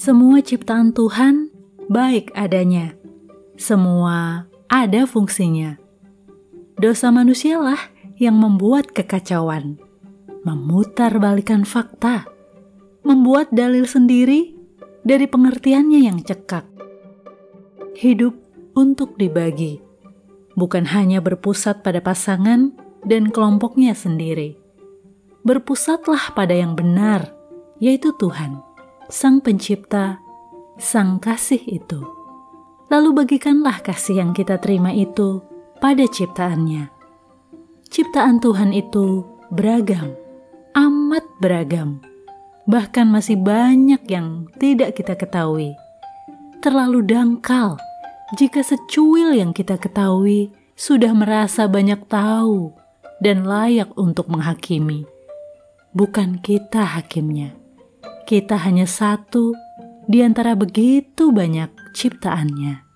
Semua ciptaan Tuhan baik adanya. Semua ada fungsinya. Dosa manusialah yang membuat kekacauan, memutar fakta, membuat dalil sendiri dari pengertiannya yang cekak. Hidup untuk dibagi, bukan hanya berpusat pada pasangan dan kelompoknya sendiri. Berpusatlah pada yang benar, yaitu Tuhan Sang Pencipta, Sang Kasih itu. Lalu bagikanlah kasih yang kita terima itu pada ciptaannya. Ciptaan Tuhan itu beragam, amat beragam. Bahkan masih banyak yang tidak kita ketahui. Terlalu dangkal jika secuil yang kita ketahui sudah merasa banyak tahu dan layak untuk menghakimi. Bukan kita hakimnya kita hanya satu di antara begitu banyak ciptaannya.